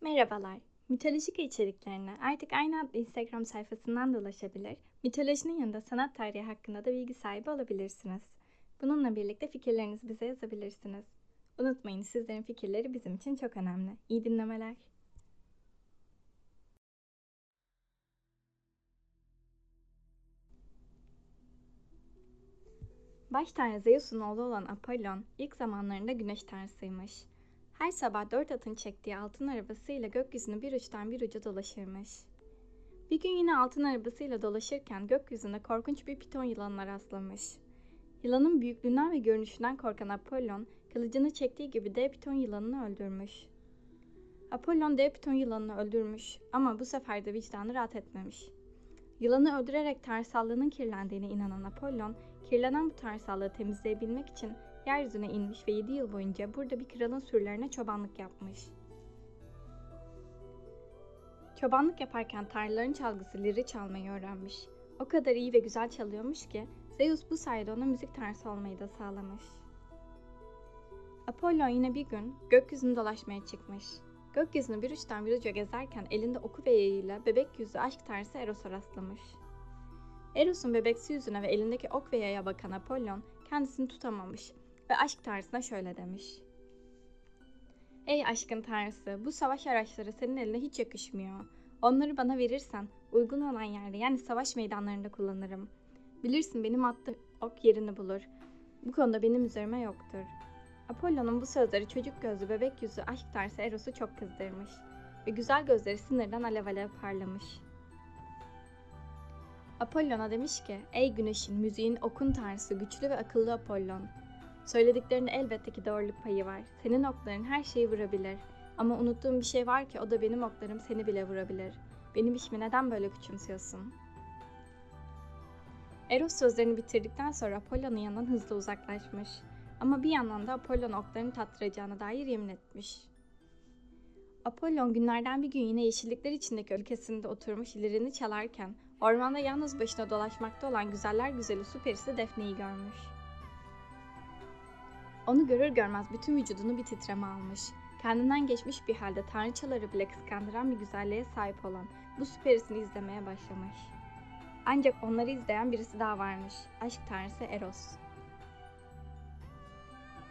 Merhabalar. Mitolojik içeriklerine artık aynı adlı Instagram sayfasından da ulaşabilir, mitolojinin yanında sanat tarihi hakkında da bilgi sahibi olabilirsiniz. Bununla birlikte fikirlerinizi bize yazabilirsiniz. Unutmayın sizlerin fikirleri bizim için çok önemli. İyi dinlemeler. Baş tanrı Zeus'un oğlu olan Apollon ilk zamanlarında güneş tanrısıymış. Her sabah dört atın çektiği altın arabasıyla gökyüzünü bir uçtan bir uca dolaşırmış. Bir gün yine altın arabasıyla dolaşırken gökyüzünde korkunç bir piton yılanına rastlamış. Yılanın büyüklüğünden ve görünüşünden korkan Apollon, kılıcını çektiği gibi dev piton yılanını öldürmüş. Apollon dev piton yılanını öldürmüş ama bu sefer de vicdanı rahat etmemiş. Yılanı öldürerek tanrısallığının kirlendiğine inanan Apollon, kirlenen bu tanrısallığı temizleyebilmek için yeryüzüne inmiş ve 7 yıl boyunca burada bir kralın sürülerine çobanlık yapmış. Çobanlık yaparken tanrıların çalgısı liri çalmayı öğrenmiş. O kadar iyi ve güzel çalıyormuş ki Zeus bu sayede ona müzik tanrısı olmayı da sağlamış. Apollon yine bir gün gökyüzünü dolaşmaya çıkmış. Gökyüzünü bir uçtan bir uca gezerken elinde oku ve yayıyla bebek yüzlü aşk tanrısı Eros'a rastlamış. Eros'un bebeksi yüzüne ve elindeki ok ve yaya bakan Apollon kendisini tutamamış ve aşk tanrısına şöyle demiş. Ey aşkın tanrısı, bu savaş araçları senin eline hiç yakışmıyor. Onları bana verirsen uygun olan yerde yani savaş meydanlarında kullanırım. Bilirsin benim attığım ok yerini bulur. Bu konuda benim üzerime yoktur. Apollon'un bu sözleri çocuk gözlü bebek yüzü aşk tanrısı Eros'u çok kızdırmış ve güzel gözleri sinirden alev alev parlamış. Apollon'a demiş ki, ey güneşin, müziğin, okun tanrısı, güçlü ve akıllı Apollon. Söylediklerinde elbette ki doğruluk payı var. Senin okların her şeyi vurabilir. Ama unuttuğum bir şey var ki o da benim oklarım seni bile vurabilir. Benim işimi neden böyle küçümsüyorsun? Eros sözlerini bitirdikten sonra Apollon'un yanından hızlı uzaklaşmış. Ama bir yandan da Apollon oklarını tattıracağına dair yemin etmiş. Apollon günlerden bir gün yine yeşillikler içindeki ülkesinde oturmuş lirini çalarken ormanda yalnız başına dolaşmakta olan güzeller güzeli su perisi Defne'yi görmüş. Onu görür görmez bütün vücudunu bir titreme almış. Kendinden geçmiş bir halde tanrıçaları bile kıskandıran bir güzelliğe sahip olan bu süperisini izlemeye başlamış. Ancak onları izleyen birisi daha varmış. Aşk tanrısı Eros.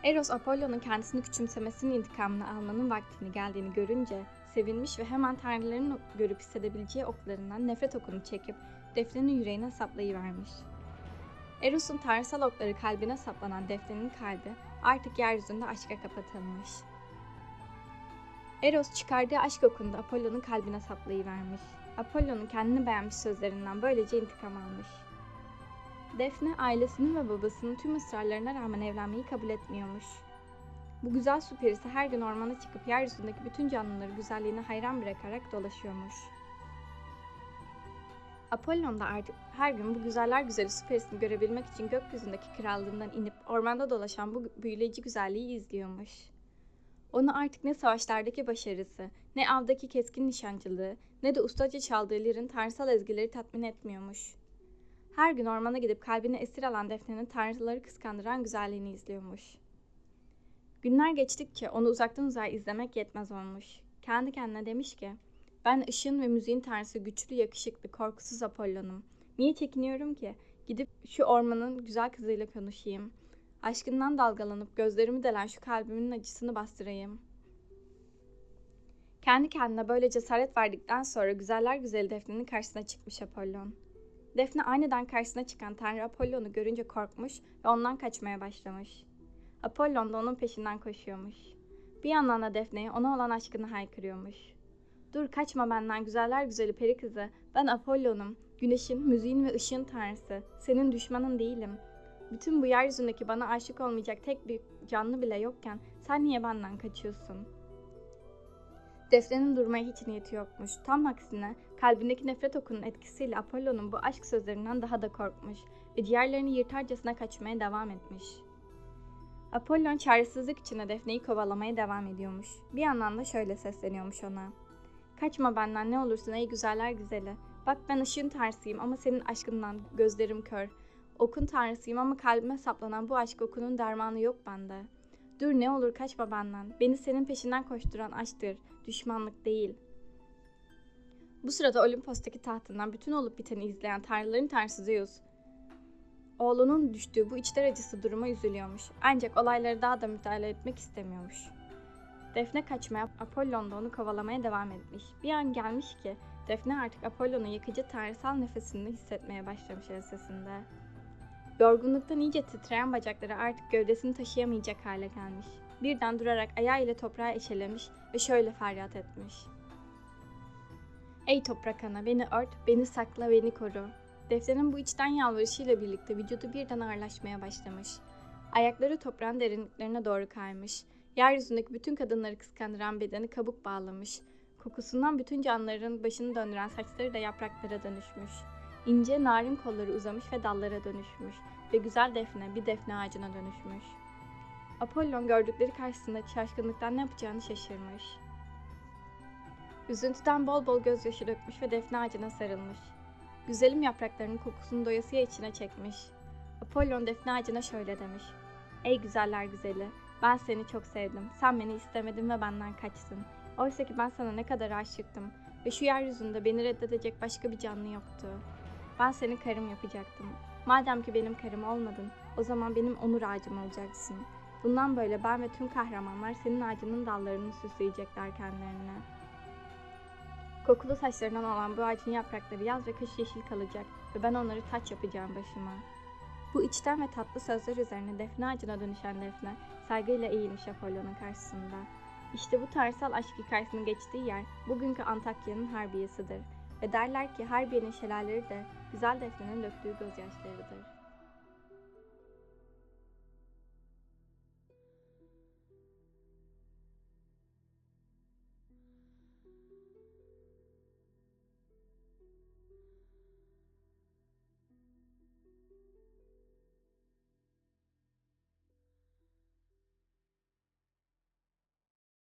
Eros Apollon'un kendisini küçümsemesinin intikamını almanın vaktini geldiğini görünce sevinmiş ve hemen tanrıların görüp hissedebileceği oklarından nefret okunu çekip Defne'nin yüreğine saplayıvermiş. Eros'un tanrısal okları kalbine saplanan Defne'nin kalbi artık yeryüzünde aşka kapatılmış. Eros çıkardığı aşk okunu Apollon'un kalbine saplayıvermiş. Apollon'un kendini beğenmiş sözlerinden böylece intikam almış. Defne ailesinin ve babasının tüm ısrarlarına rağmen evlenmeyi kabul etmiyormuş. Bu güzel su perisi her gün ormana çıkıp yeryüzündeki bütün canlıları güzelliğine hayran bırakarak dolaşıyormuş. Apollon da artık her gün bu güzeller güzeli su perisini görebilmek için gökyüzündeki krallığından inip ormanda dolaşan bu büyüleyici güzelliği izliyormuş. Onu artık ne savaşlardaki başarısı, ne avdaki keskin nişancılığı, ne de ustaca çaldığı lirin tanrısal ezgileri tatmin etmiyormuş. Her gün ormana gidip kalbini esir alan Defne'nin tanrıları kıskandıran güzelliğini izliyormuş. Günler geçtikçe onu uzaktan uzağa izlemek yetmez olmuş. Kendi kendine demiş ki, ben ışın ve müziğin tanrısı güçlü, yakışıklı, korkusuz Apollon'um. Niye çekiniyorum ki? Gidip şu ormanın güzel kızıyla konuşayım. Aşkından dalgalanıp gözlerimi delen şu kalbimin acısını bastırayım. Kendi kendine böyle cesaret verdikten sonra güzeller güzeli Defne'nin karşısına çıkmış Apollon. Defne aniden karşısına çıkan Tanrı Apollon'u görünce korkmuş ve ondan kaçmaya başlamış. Apollon da onun peşinden koşuyormuş. Bir yandan da Defne'ye ona olan aşkını haykırıyormuş. Dur kaçma benden güzeller güzeli peri kızı. Ben Apollon'um. Güneşin, müziğin ve ışığın tanrısı. Senin düşmanın değilim. Bütün bu yeryüzündeki bana aşık olmayacak tek bir canlı bile yokken sen niye benden kaçıyorsun? Defne'nin durmaya hiç niyeti yokmuş. Tam aksine kalbindeki nefret okunun etkisiyle Apollon'un bu aşk sözlerinden daha da korkmuş ve diğerlerini yırtarcasına kaçmaya devam etmiş. Apollon çaresizlik içinde Defne'yi kovalamaya devam ediyormuş. Bir yandan da şöyle sesleniyormuş ona. Kaçma benden ne olursun ey güzeller güzeli. Bak ben ışığın tanrısıyım ama senin aşkından gözlerim kör. Okun tanrısıyım ama kalbime saplanan bu aşk okunun dermanı yok bende. Dur ne olur kaçma benden. Beni senin peşinden koşturan aşktır, düşmanlık değil. Bu sırada Olimpos'taki tahtından bütün olup biteni izleyen tanrıların tanrısı Zeus, oğlunun düştüğü bu içler acısı duruma üzülüyormuş. Ancak olayları daha da müdahale etmek istemiyormuş. Defne kaçmaya, Apollon da onu kovalamaya devam etmiş. Bir an gelmiş ki Defne artık Apollon'un yakıcı tanrısal nefesini hissetmeye başlamış ensesinde. Yorgunluktan iyice titreyen bacakları artık gövdesini taşıyamayacak hale gelmiş. Birden durarak ayağı ile toprağı eşelemiş ve şöyle feryat etmiş. Ey toprak ana beni ört, beni sakla, beni koru. Defne'nin bu içten yalvarışıyla birlikte vücudu birden ağırlaşmaya başlamış. Ayakları toprağın derinliklerine doğru kaymış. Yeryüzündeki bütün kadınları kıskandıran bedeni kabuk bağlamış. Kokusundan bütün canlıların başını döndüren saçları da yapraklara dönüşmüş. İnce narin kolları uzamış ve dallara dönüşmüş ve güzel defne bir defne ağacına dönüşmüş. Apollon gördükleri karşısında şaşkınlıktan ne yapacağını şaşırmış. Üzüntüden bol bol gözyaşı dökmüş ve defne ağacına sarılmış. Güzelim yapraklarının kokusunu doyasıya içine çekmiş. Apollon defne ağacına şöyle demiş. Ey güzeller güzeli, ben seni çok sevdim. Sen beni istemedin ve benden kaçtın. Oysa ki ben sana ne kadar aşıktım ve şu yeryüzünde beni reddedecek başka bir canlı yoktu. Ben seni karım yapacaktım. Madem ki benim karım olmadın, o zaman benim onur ağacım olacaksın. Bundan böyle ben ve tüm kahramanlar senin ağacının dallarını süsleyecekler kendilerine. Kokulu saçlarından olan bu ağacın yaprakları yaz ve kış yeşil kalacak ve ben onları taç yapacağım başıma. Bu içten ve tatlı sözler üzerine defne ağacına dönüşen defne saygıyla eğilmiş Apollon'un karşısında. İşte bu tanrısal aşk hikayesinin geçtiği yer bugünkü Antakya'nın harbiyesidir. Ve derler ki Harbiye'nin şelaleleri de güzel defnenin döktüğü gözyaşlarıdır.